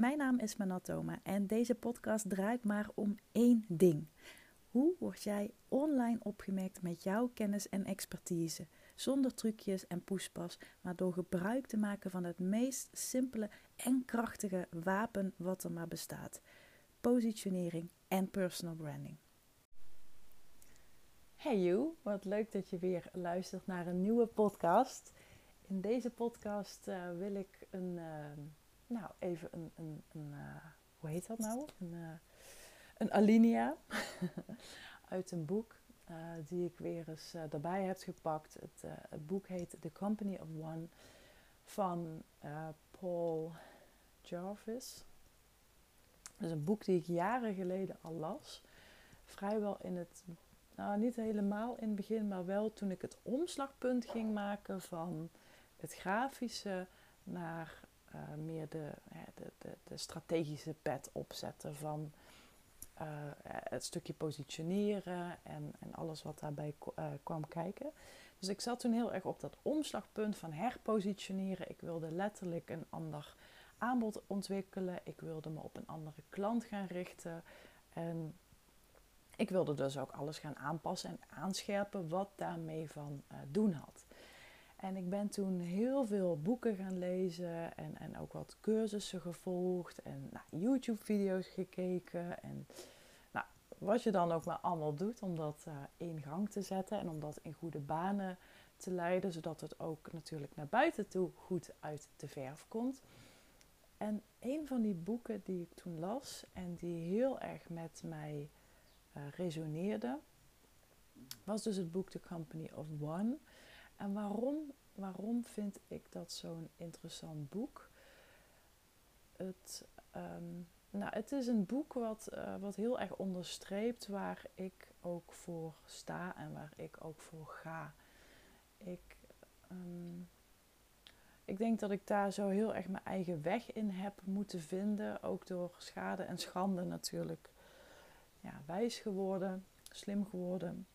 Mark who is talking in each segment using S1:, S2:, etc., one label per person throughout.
S1: Mijn naam is Manatoma en deze podcast draait maar om één ding. Hoe word jij online opgemerkt met jouw kennis en expertise? Zonder trucjes en poespas, maar door gebruik te maken van het meest simpele en krachtige wapen wat er maar bestaat: positionering en personal branding. Hey you, wat leuk dat je weer luistert naar een nieuwe podcast. In deze podcast uh, wil ik een. Uh, nou, even een, een, een uh, hoe heet dat nou? Een, uh, een alinea uit een boek uh, die ik weer eens erbij heb gepakt. Het, het, boek heet The Company of One van Paul Jarvis. Dat is een boek die ik jaren geleden al las. Vrijwel in het, nou niet helemaal in het begin, maar wel toen ik het omslagpunt ging maken van het grafische naar uh, meer de, de, de, de, strategische pet opzetten van uh, het stukje positioneren en, en alles wat daarbij kwam kijken. Dus ik zat toen heel erg op dat omslagpunt van herpositioneren. Ik wilde letterlijk een ander aanbod ontwikkelen. Ik wilde me op een andere klant gaan richten. En ik wilde dus ook alles gaan aanpassen en aanscherpen wat daarmee van doen had. En ik ben toen heel veel boeken gaan lezen en, en ook wat cursussen gevolgd en naar YouTube-video's gekeken. En nou, wat je dan ook maar allemaal doet om dat uh, in gang te zetten en om dat in goede banen te leiden, zodat het ook natuurlijk naar buiten toe goed uit de verf komt. En een van die boeken die ik toen las en die heel erg met mij uh, resoneerde, was dus het boek The Company of One. En waarom, waarom vind ik dat zo'n interessant boek? Het, um, nou, het is een boek wat, uh, wat heel erg onderstreept waar ik ook voor sta en waar ik ook voor ga. Ik, um, ik denk dat ik daar zo heel erg mijn eigen weg in heb moeten vinden. Ook door schade en schande natuurlijk. Ja, wijs geworden, slim geworden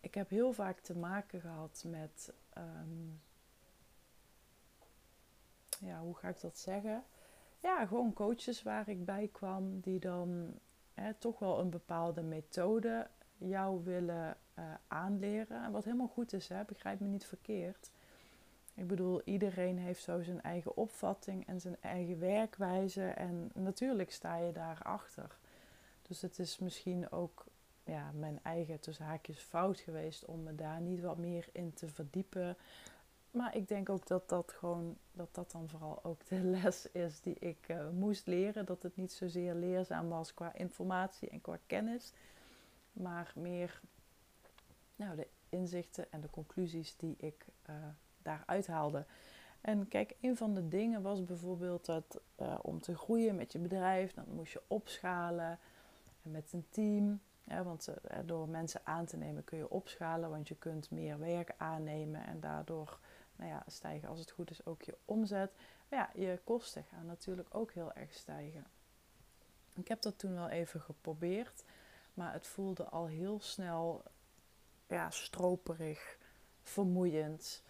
S1: ik heb heel vaak te maken gehad met, um, ja, hoe ga ik dat zeggen? Ja, gewoon coaches waar ik bij kwam, die dan hè, toch wel een bepaalde methode jou willen uh, aanleren. Wat helemaal goed is, hè? begrijp me niet verkeerd. Ik bedoel, iedereen heeft zo zijn eigen opvatting en zijn eigen werkwijze. En natuurlijk sta je daarachter. Dus het is misschien ook ja, mijn eigen tussen haakjes fout geweest om me daar niet wat meer in te verdiepen. Maar ik denk ook dat dat gewoon, dat dat dan vooral ook de les is die ik uh, moest leren. Dat het niet zozeer leerzaam was qua informatie en qua kennis, maar meer nou, de inzichten en de conclusies die ik uh, daaruit haalde. En kijk, een van de dingen was bijvoorbeeld dat uh, om te groeien met je bedrijf, dan moest je opschalen en met een team. Ja, want uh, door mensen aan te nemen kun je opschalen, want je kunt meer werk aannemen en daardoor nou ja, stijgen als het goed is ook je omzet. Maar ja, je kosten gaan natuurlijk ook heel erg stijgen. Ik heb dat toen wel even geprobeerd, maar het voelde al heel snel ja, stroperig, vermoeiend,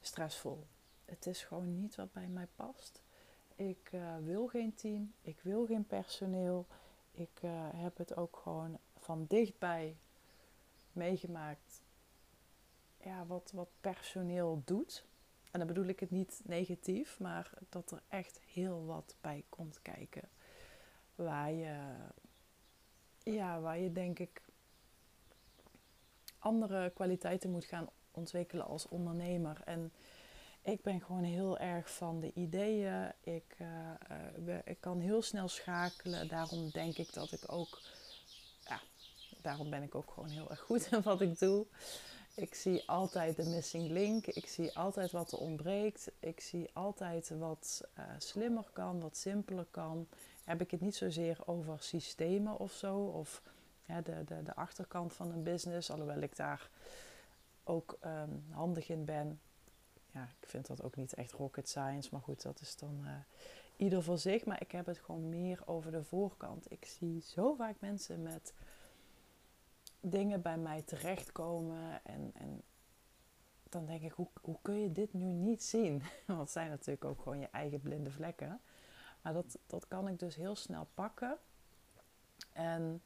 S1: stressvol. Het is gewoon niet wat bij mij past. Ik uh, wil geen team, ik wil geen personeel. Ik uh, heb het ook gewoon van dichtbij meegemaakt ja, wat, wat personeel doet. En dan bedoel ik het niet negatief, maar dat er echt heel wat bij komt kijken. Waar je, ja, waar je denk ik andere kwaliteiten moet gaan ontwikkelen als ondernemer. En ik ben gewoon heel erg van de ideeën. Ik, uh, uh, ik kan heel snel schakelen. Daarom denk ik dat ik ook daarom ben ik ook gewoon heel erg goed in wat ik doe. Ik zie altijd de missing link. Ik zie altijd wat er ontbreekt. Ik zie altijd wat uh, slimmer kan, wat simpeler kan. Heb ik het niet zozeer over systemen of zo, of ja, de, de, de achterkant van een business, alhoewel ik daar ook um, handig in ben. Ja, ik vind dat ook niet echt rocket science, maar goed, dat is dan uh, ieder voor zich. Maar ik heb het gewoon meer over de voorkant. Ik zie zo vaak mensen met dingen bij mij terechtkomen. En, en dan denk ik, hoe, hoe kun je dit nu niet zien? Want het zijn natuurlijk ook gewoon je eigen blinde vlekken. Maar dat, dat kan ik dus heel snel pakken. En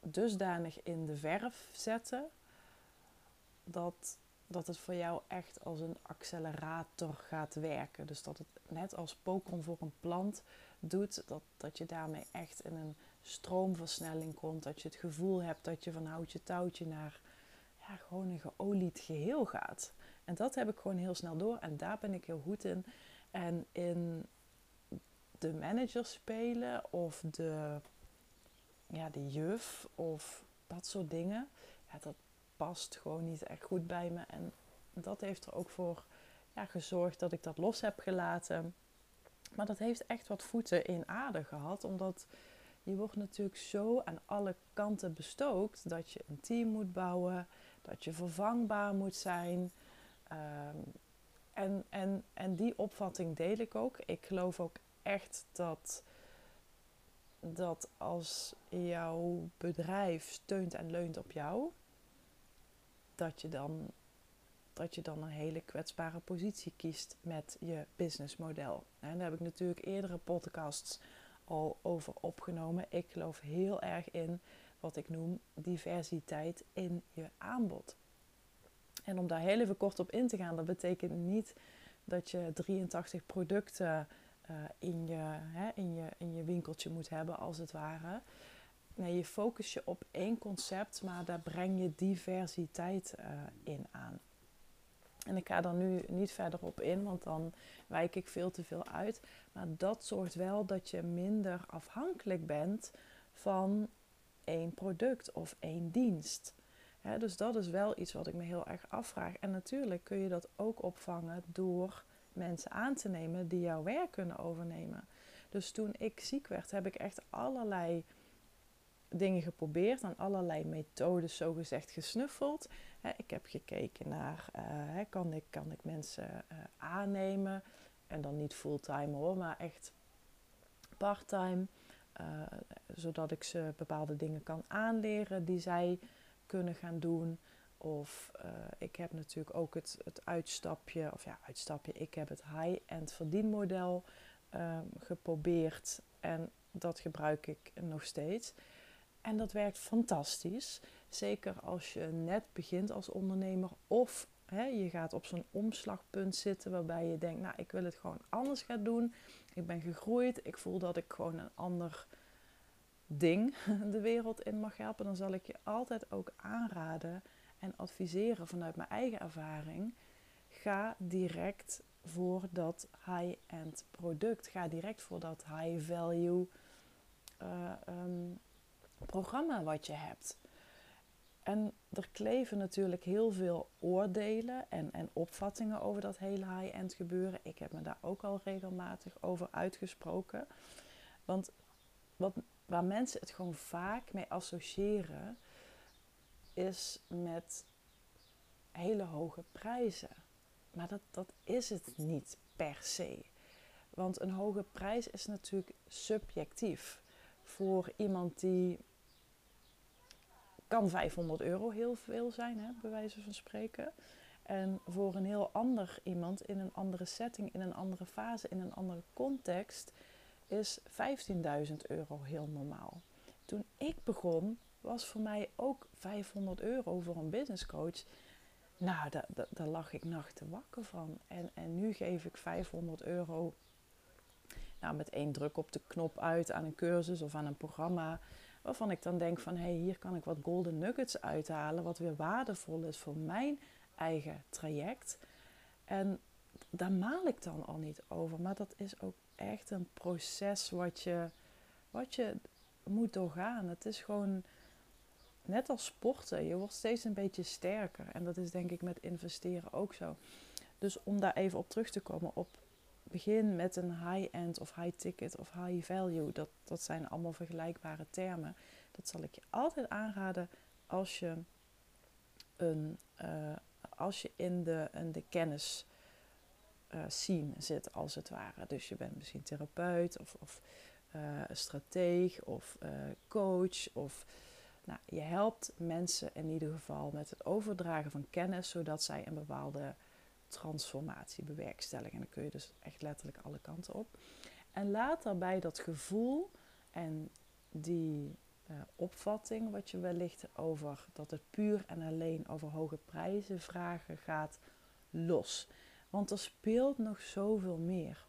S1: dusdanig in de verf zetten dat, dat het voor jou echt als een accelerator gaat werken. Dus dat het net als pokon voor een plant doet, dat, dat je daarmee echt in een stroomversnelling komt. Dat je het gevoel hebt dat je van houtje touwtje naar ja, gewoon een geolied geheel gaat. En dat heb ik gewoon heel snel door en daar ben ik heel goed in. En in de manager spelen of de, ja, de juf of dat soort dingen, dat past gewoon niet echt goed bij me. En dat heeft er ook voor ja, gezorgd dat ik dat los heb gelaten. Maar dat heeft echt wat voeten in aarde gehad, omdat je wordt natuurlijk zo aan alle kanten bestookt dat je een team moet bouwen, dat je vervangbaar moet zijn. Ehm, en, en, en die opvatting deel ik ook. Ik geloof ook echt dat, dat als jouw bedrijf steunt en leunt op jou, dat je dan, dat je dan een hele kwetsbare positie kiest met je businessmodel. En daar heb ik natuurlijk eerdere podcasts al over opgenomen. Ik geloof heel erg in wat ik noem diversiteit in je aanbod. En om daar heel even kort op in te gaan, dat betekent niet dat je 83 producten uh, in, je, hè, in, je, in je winkeltje moet hebben, als het ware. Nee, je focus je op één concept, maar daar breng je diversiteit uh, in aan. En ik ga er nu niet verder op in, want dan wijk ik veel te veel uit. Maar dat zorgt wel dat je minder afhankelijk bent van één product of één dienst. dus dat is wel iets wat ik me heel erg afvraag. En natuurlijk kun je dat ook opvangen door mensen aan te nemen die jouw werk kunnen overnemen. Dus toen ik ziek werd, heb ik echt allerlei dingen geprobeerd, aan allerlei methodes zogezegd gesnuffeld. ik heb gekeken naar, uh, kan, ik, kan ik mensen uh, aannemen? En dan niet fulltime hoor, maar echt parttime. Uh, zodat ik ze bepaalde dingen kan aanleren die zij kunnen gaan doen. Of ik heb natuurlijk ook het, het uitstapje, of ja, uitstapje, ik heb het high-end verdienmodel ehm, geprobeerd. En dat gebruik ik nog steeds. En dat werkt fantastisch. Zeker als je net begint als ondernemer of hè, je gaat op zo'n omslagpunt zitten waarbij je denkt, nou ik wil het gewoon anders gaan doen. Ik ben gegroeid, ik voel dat ik gewoon een ander ding de wereld in mag helpen. Dan zal ik je altijd ook aanraden en adviseren vanuit mijn eigen ervaring. Ga direct voor dat high-end product. Ga direct voor dat high-value uh, programma wat je hebt. En er kleven natuurlijk heel veel oordelen en, en opvattingen over dat hele high-end gebeuren. Ik heb me daar ook al regelmatig over uitgesproken. Want wat, waar mensen het gewoon vaak mee associëren, is met hele hoge prijzen. Maar dat, dat is het niet per se. Want een hoge prijs is natuurlijk subjectief voor iemand die kan 500 euro heel veel zijn, hè, bij wijze van spreken. En voor een heel ander iemand in een andere setting, in een andere fase, in een andere context, is 15.000 euro heel normaal. Toen ik begon, was voor mij ook 500 euro voor een business coach. Nou, daar, daar, lag ik nachten wakker van. En, en nu geef ik 500 euro nou, met één druk op de knop uit aan een cursus of aan een programma. Waarvan ik dan denk van hé, hey, hier kan ik wat golden nuggets uithalen. Wat weer waardevol is voor mijn eigen traject. En daar maal ik dan al niet over. Maar dat is ook echt een proces wat je, wat je moet doorgaan. Het is gewoon net als sporten. Je wordt steeds een beetje sterker. En dat is denk ik met investeren ook zo. Dus om daar even op terug te komen op begin met een high-end of high-ticket of high-value. Dat, dat zijn allemaal vergelijkbare termen. Dat zal ik je altijd aanraden als je, een, uh, als je in, de, in de kennis uh, scene zit, als het ware. Dus je bent misschien therapeut of, of uh, strateeg of coach. Of, nou, je helpt mensen in ieder geval met het overdragen van kennis, zodat zij een bepaalde transformatie bewerkstelligen. En dan kun je dus echt letterlijk alle kanten op. En laat daarbij dat gevoel en die uh, opvatting, wat je wellicht over dat het puur en alleen over hoge prijzen vragen gaat, los. Want er speelt nog zoveel meer.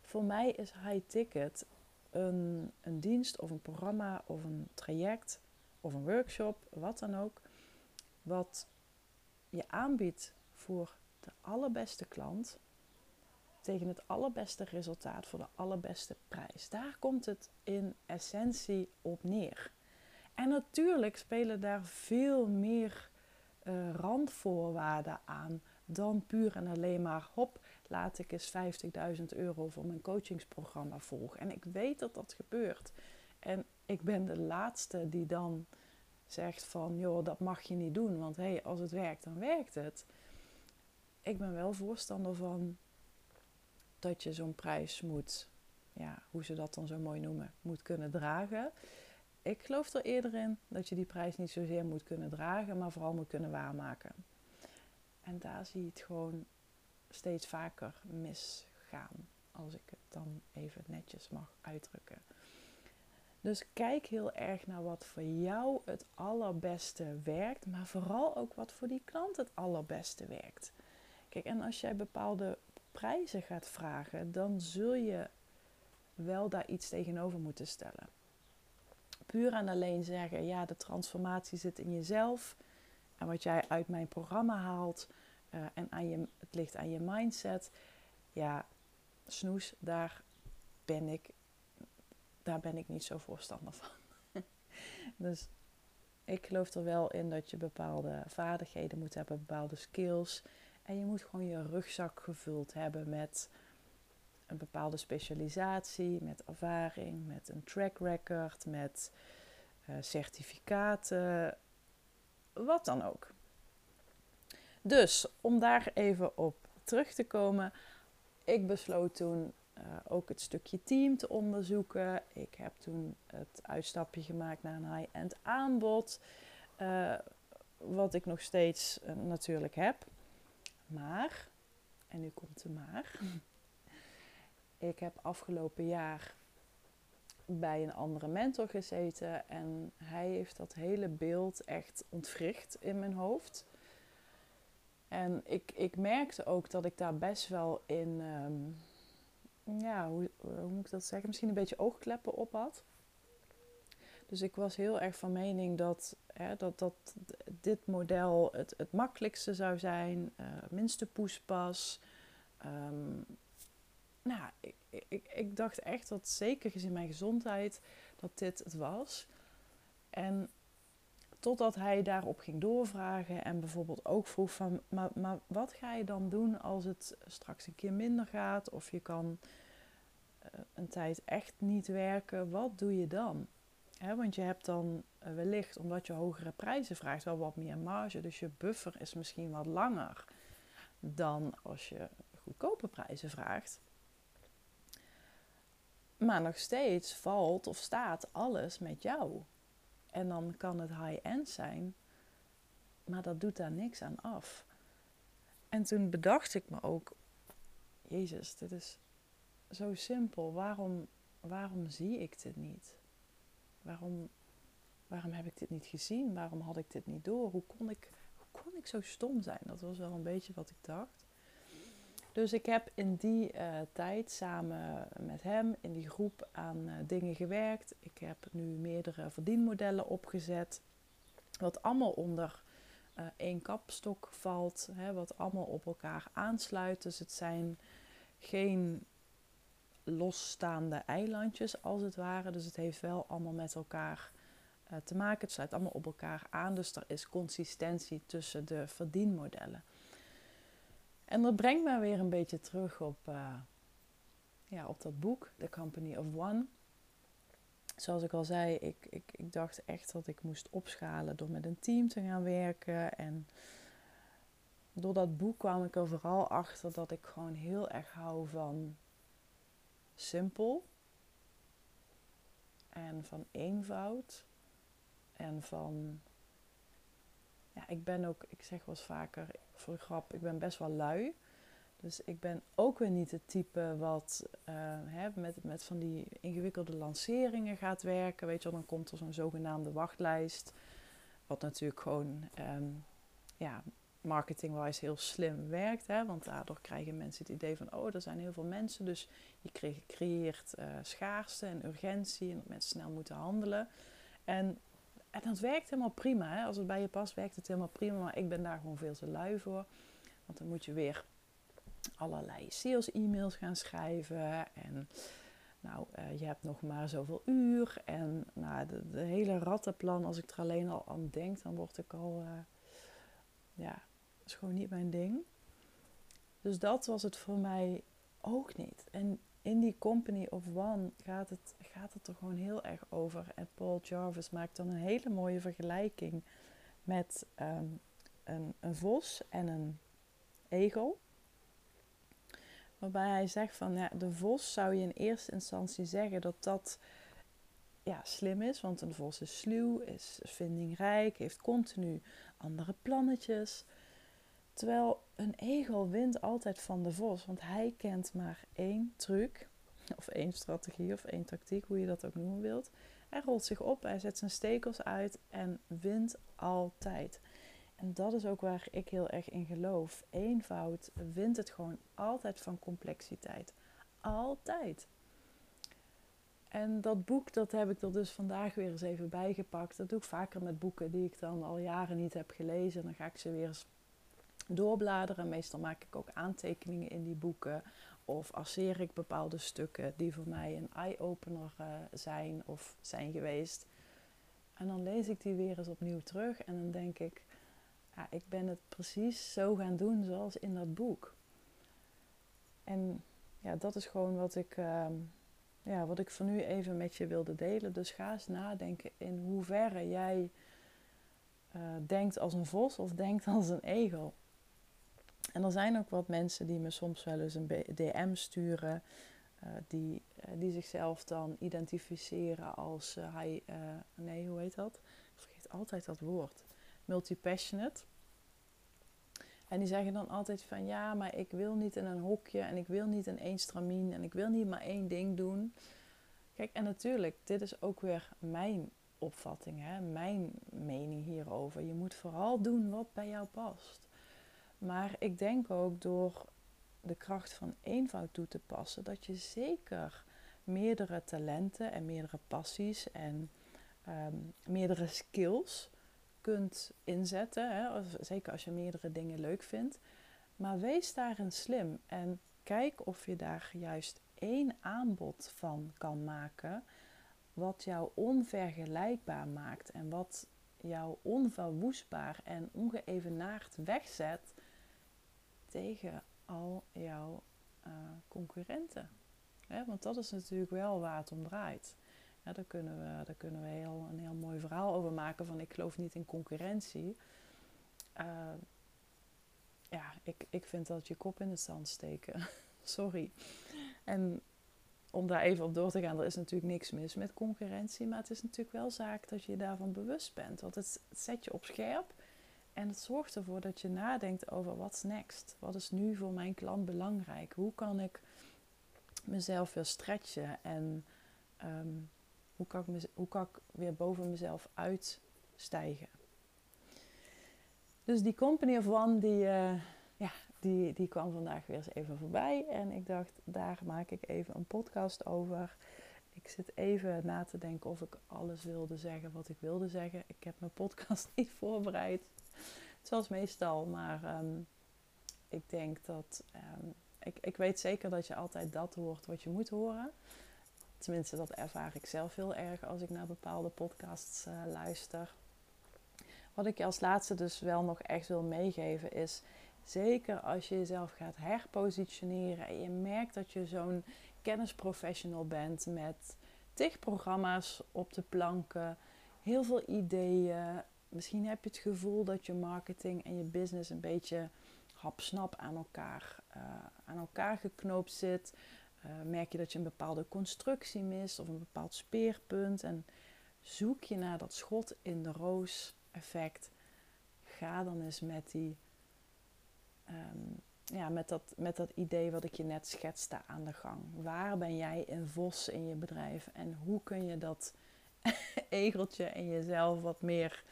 S1: Voor mij is high ticket een, een dienst of een programma of een traject of een workshop, wat dan ook, wat je aanbiedt voor de allerbeste klant tegen het allerbeste resultaat voor de allerbeste prijs. Daar komt het in essentie op neer. En natuurlijk spelen daar veel meer uh, randvoorwaarden aan dan puur en alleen maar hop, laat ik eens 50.000 euro voor mijn coachingsprogramma volgen. En ik weet dat dat gebeurt. En ik ben de laatste die dan zegt van, joh, dat mag je niet doen, want hé, hey, als het werkt, dan werkt het. Ik ben wel voorstander van dat je zo'n prijs moet, ja, hoe ze dat dan zo mooi noemen, moet kunnen dragen. Ik geloof er eerder in dat je die prijs niet zozeer moet kunnen dragen, maar vooral moet kunnen waarmaken. En daar zie je het gewoon steeds vaker misgaan, als ik het dan even netjes mag uitdrukken. Dus kijk heel erg naar wat voor jou het allerbeste werkt, maar vooral ook wat voor die klant het allerbeste werkt. Kijk, en als jij bepaalde prijzen gaat vragen, dan zul je wel daar iets tegenover moeten stellen. Puur en alleen zeggen, ja, de transformatie zit in jezelf. En wat jij uit mijn programma haalt uh, en aan je, het ligt aan je mindset. Ja, snoes, daar ben ik, daar ben ik niet zo voorstander van. dus ik geloof er wel in dat je bepaalde vaardigheden moet hebben, bepaalde skills. En je moet gewoon je rugzak gevuld hebben met een bepaalde specialisatie, met ervaring, met een track record, met uh, certificaten, wat dan ook. Dus om daar even op terug te komen, ik besloot toen uh, ook het stukje team te onderzoeken. Ik heb toen het uitstapje gemaakt naar een high-end aanbod, uh, wat ik nog steeds natuurlijk heb. Maar, en nu komt de maar. Ik heb afgelopen jaar bij een andere mentor gezeten en hij heeft dat hele beeld echt ontwricht in mijn hoofd. En ik, ik merkte ook dat ik daar best wel in, um, ja, hoe, hoe moet ik dat zeggen, misschien een beetje oogkleppen op had. Dus ik was heel erg van mening dat, hè, dat, dat dit model het, het makkelijkste zou zijn, uh, minste poespas. Um, nou, ik, ik, ik dacht echt dat zeker gezien mijn gezondheid, dat dit het was. En totdat hij daarop ging doorvragen en bijvoorbeeld ook vroeg van, maar, maar wat ga je dan doen als het straks een keer minder gaat of je kan uh, een tijd echt niet werken, wat doe je dan? Want je hebt dan eh, wellicht, omdat je hogere prijzen vraagt, wel wat meer marge. Dus je buffer is misschien wat langer dan als je goedkope prijzen vraagt. Maar nog steeds valt of staat alles met jou. En dan kan het high-end zijn, maar dat doet daar niks aan af. En toen bedacht ik me ook, Jezus, dit is zo simpel. Waarom, waarom zie ik dit niet? Waarom, waarom heb ik dit niet gezien? Waarom had ik dit niet door? Hoe kon ik, hoe kon ik zo stom zijn? Dat was wel een beetje wat ik dacht. Dus ik heb in die uh, tijd samen met hem in die groep aan uh, dingen gewerkt. Ik heb nu meerdere verdienmodellen opgezet. Wat allemaal onder uh, één kapstok valt. Hè, wat allemaal op elkaar aansluit. Dus het zijn geen losstaande eilandjes als het ware. Dus het heeft wel allemaal met elkaar uh, te maken. Het sluit allemaal op elkaar aan. Dus er is consistentie tussen de verdienmodellen. En dat brengt me weer een beetje terug op, uh, ja, op dat boek, The Company of One. Zoals ik al zei, ik, ik, ik dacht echt dat ik moest opschalen door met een team te gaan werken. En door dat boek kwam ik er vooral achter dat ik gewoon heel erg hou van simpel en van eenvoud en van ja, ik ben ook, ik zeg wel eens vaker voor grap, ik ben best wel lui. Dus ik ben ook weer niet het type wat uh, hè, met, met van die ingewikkelde lanceringen gaat werken. Weet je dan komt er zo'n zogenaamde wachtlijst. Wat natuurlijk gewoon um, ja, marketing-wise heel slim werkt. Hè? Want daardoor krijgen mensen het idee van, oh, er zijn heel veel mensen. Dus je creëert uh, schaarste en urgentie en dat mensen snel moeten handelen. En, en dat werkt helemaal prima. Hè? Als het bij je past, werkt het helemaal prima. Maar ik ben daar gewoon veel te lui voor. Want dan moet je weer allerlei sales-e-mails gaan schrijven. En nou, uh, je hebt nog maar zoveel uur. En nou, de, hele rattenplan, als ik er alleen al aan denk, dan word ik al... Uh, ja, is gewoon niet mijn ding. Dus dat was het voor mij ook niet. En in die Company of One gaat het, gaat het er gewoon heel erg over. En Paul Jarvis maakt dan een hele mooie vergelijking met um, een, een vos en een egel. Waarbij hij zegt van ja, de vos zou je in eerste instantie zeggen dat dat ja, slim is. Want een vos is sluw, is vindingrijk, heeft continu andere plannetjes. Terwijl een egel wint altijd van de vos. Want hij kent maar één truc. Of één strategie of één tactiek, hoe je dat ook noemen wilt. Hij rolt zich op, hij zet zijn stekels uit en wint altijd. En dat is ook waar ik heel erg in geloof. Eenvoud wint het gewoon altijd van complexiteit. Altijd. En dat boek, dat heb ik er dus vandaag weer eens even bijgepakt. Dat doe ik vaker met boeken die ik dan al jaren niet heb gelezen. Dan ga ik ze weer eens doorbladeren. Meestal maak ik ook aantekeningen in die boeken. Of asseer ik bepaalde stukken die voor mij een eye-opener uh, zijn of zijn geweest. En dan lees ik die weer eens opnieuw terug. En dan denk ik, ja, ik ben het precies zo gaan doen zoals in dat boek. En ja, dat is gewoon wat ik, uh, ja, wat ik voor nu even met je wilde delen. Dus ga eens nadenken in hoeverre jij uh, denkt als een vos of denkt als een egel. En er zijn ook wat mensen die me soms wel eens een DM sturen. Uh, die, uh, die zichzelf dan identificeren als uh, hij, nee, hoe heet dat? Ik vergeet altijd dat woord. Multipassionate. En die zeggen dan altijd van ja, maar ik wil niet in een hokje en ik wil niet in één stramien en ik wil niet maar één ding doen. Kijk, en natuurlijk, dit is ook weer mijn opvatting, hè? mijn mening hierover. Je moet vooral doen wat bij jou past. Maar ik denk ook door de kracht van eenvoud toe te passen, dat je zeker meerdere talenten en meerdere passies en um, meerdere skills kunt inzetten. Hè? Zeker als je meerdere dingen leuk vindt. Maar wees daarin slim en kijk of je daar juist één aanbod van kan maken. Wat jou onvergelijkbaar maakt en wat jou onverwoestbaar en ongeëvenaard wegzet tegen al jouw uh, concurrenten. want dat is natuurlijk wel waar het om draait. Ja, daar kunnen we, daar kunnen we heel, een heel mooi verhaal over maken van ik geloof niet in concurrentie. Uh, ja, ik, ik vind dat je kop in het zand steken. Sorry. En om daar even op door te gaan, er is natuurlijk niks mis met concurrentie. Maar het is natuurlijk wel zaak dat je je daarvan bewust bent. Want het zet je op scherp. En het zorgt ervoor dat je nadenkt over what's next. Wat is nu voor mijn klant belangrijk? Hoe kan ik mezelf weer stretchen? En um, hoe, kan ik hoe kan ik weer boven mezelf uitstijgen? Dus die Company of One, die, uh, ja, die, die kwam vandaag weer eens even voorbij. En ik dacht, daar maak ik even een podcast over. Ik zit even na te denken of ik alles wilde zeggen wat ik wilde zeggen. Ik heb mijn podcast niet voorbereid. Zoals meestal, maar um, ik denk dat. Um, ik, ik weet zeker dat je altijd dat hoort wat je moet horen. Tenminste, dat ervaar ik zelf heel erg als ik naar bepaalde podcasts uh, luister. Wat ik je als laatste dus wel nog echt wil meegeven is. Zeker als je jezelf gaat herpositioneren en je merkt dat je zo'n kennisprofessional bent met tig programma's op de planken, heel veel ideeën, Misschien heb je het gevoel dat je marketing en je business een beetje hapsnap aan elkaar, uh, aan elkaar geknoopt zit. Uh, merk je dat je een bepaalde constructie mist of een bepaald speerpunt. En zoek je naar dat schot in de roos effect. Ga dan eens met die, um, ja, met, dat, met dat idee wat ik je net schetste aan de gang. Waar ben jij een vos in je bedrijf en hoe kun je dat egeltje en jezelf wat meer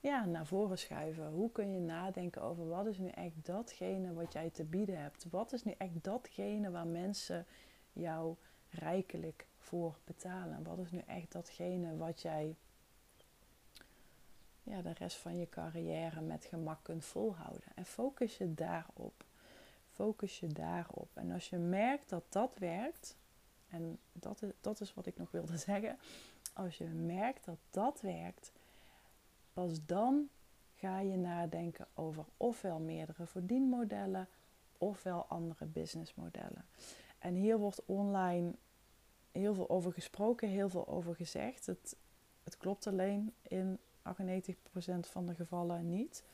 S1: ja, naar voren schuiven? Hoe kun je nadenken over wat is nu echt datgene wat jij te bieden hebt? Wat is nu echt datgene waar mensen jou rijkelijk voor betalen? Wat is nu echt datgene wat jij ja, de rest van je carrière met gemak kunt volhouden? En focus je daarop. Focus je daarop. En als je merkt dat dat werkt, en dat is, dat is wat ik nog wilde zeggen. Als je merkt dat dat werkt, pas dan ga je nadenken over ofwel meerdere verdienmodellen ofwel andere businessmodellen. En hier wordt online heel veel over gesproken, heel veel over gezegd. Het, het klopt alleen in 98% van de gevallen niet.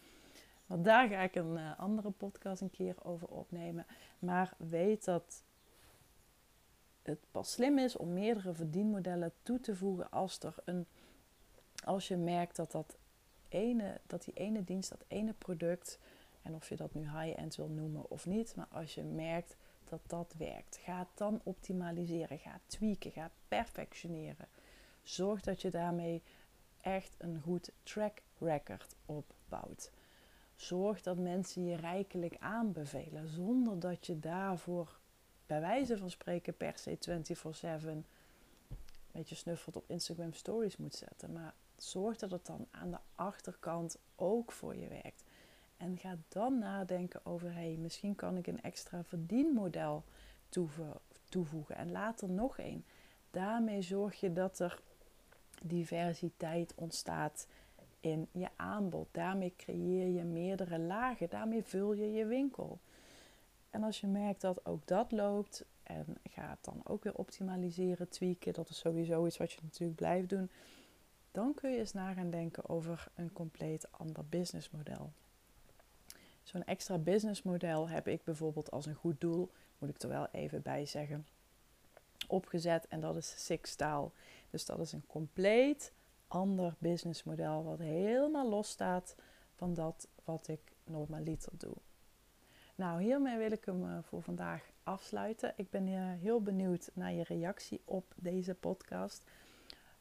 S1: Want daar ga ik een uh, andere podcast een keer over opnemen. Maar weet dat het pas slim is om meerdere verdienmodellen toe te voegen als, er een, als je merkt dat, dat, ene, dat die ene dienst, dat ene product, en of je dat nu high-end wil noemen of niet, maar als je merkt dat dat werkt, ga dan optimaliseren, ga tweaken, ga perfectioneren. Zorg dat je daarmee echt een goed track record opbouwt. Zorg dat mensen je rijkelijk aanbevelen zonder dat je daarvoor bij wijze van spreken per se 24/7 een beetje snuffelt op Instagram stories moet zetten. Maar zorg dat het dan aan de achterkant ook voor je werkt. En ga dan nadenken over, hey, misschien kan ik een extra verdienmodel toevoegen. En later nog één. Daarmee zorg je dat er diversiteit ontstaat in je aanbod. Daarmee creëer je meerdere lagen. Daarmee vul je je winkel. En als je merkt dat ook dat loopt, en ga het dan ook weer optimaliseren, tweaken, dat is sowieso iets wat je natuurlijk blijft doen, dan kun je eens na gaan denken over een compleet ander businessmodel. Zo'n extra businessmodel heb ik bijvoorbeeld als een goed doel, moet ik er wel even bij zeggen, opgezet en dat is Six Style. Dus dat is een compleet ander businessmodel wat helemaal los staat van dat wat ik normaliter doe. Nou, hiermee wil ik hem eh, voor vandaag afsluiten. Ik ben heel benieuwd naar je reactie op deze podcast.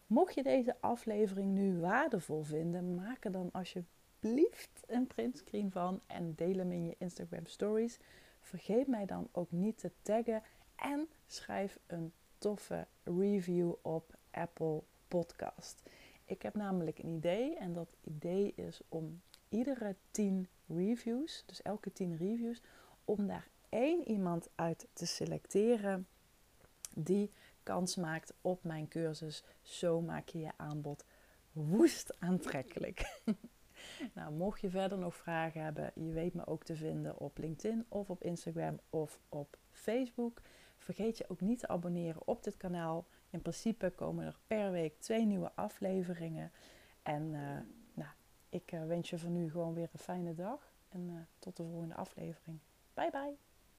S1: Mocht je deze aflevering nu waardevol vinden, maak er dan alsjeblieft een printscreen van en deel hem in je Instagram stories. Vergeet mij dan ook niet te taggen en schrijf een toffe review op Apple Podcast. Ik heb namelijk een idee en dat idee is om iedere 10 reviews, dus elke 10 reviews, om daar één iemand uit te selecteren die kans maakt op mijn cursus. Zo maak je je aanbod woest aantrekkelijk. nou, mocht je verder nog vragen hebben, je weet me ook te vinden op LinkedIn of op Instagram of op Facebook. Vergeet je ook niet te abonneren op dit kanaal. In principe komen er per week twee nieuwe afleveringen. En uh, nou, ik uh, wens je voor nu gewoon weer een fijne dag. En uh, tot de volgende aflevering. Bye bye.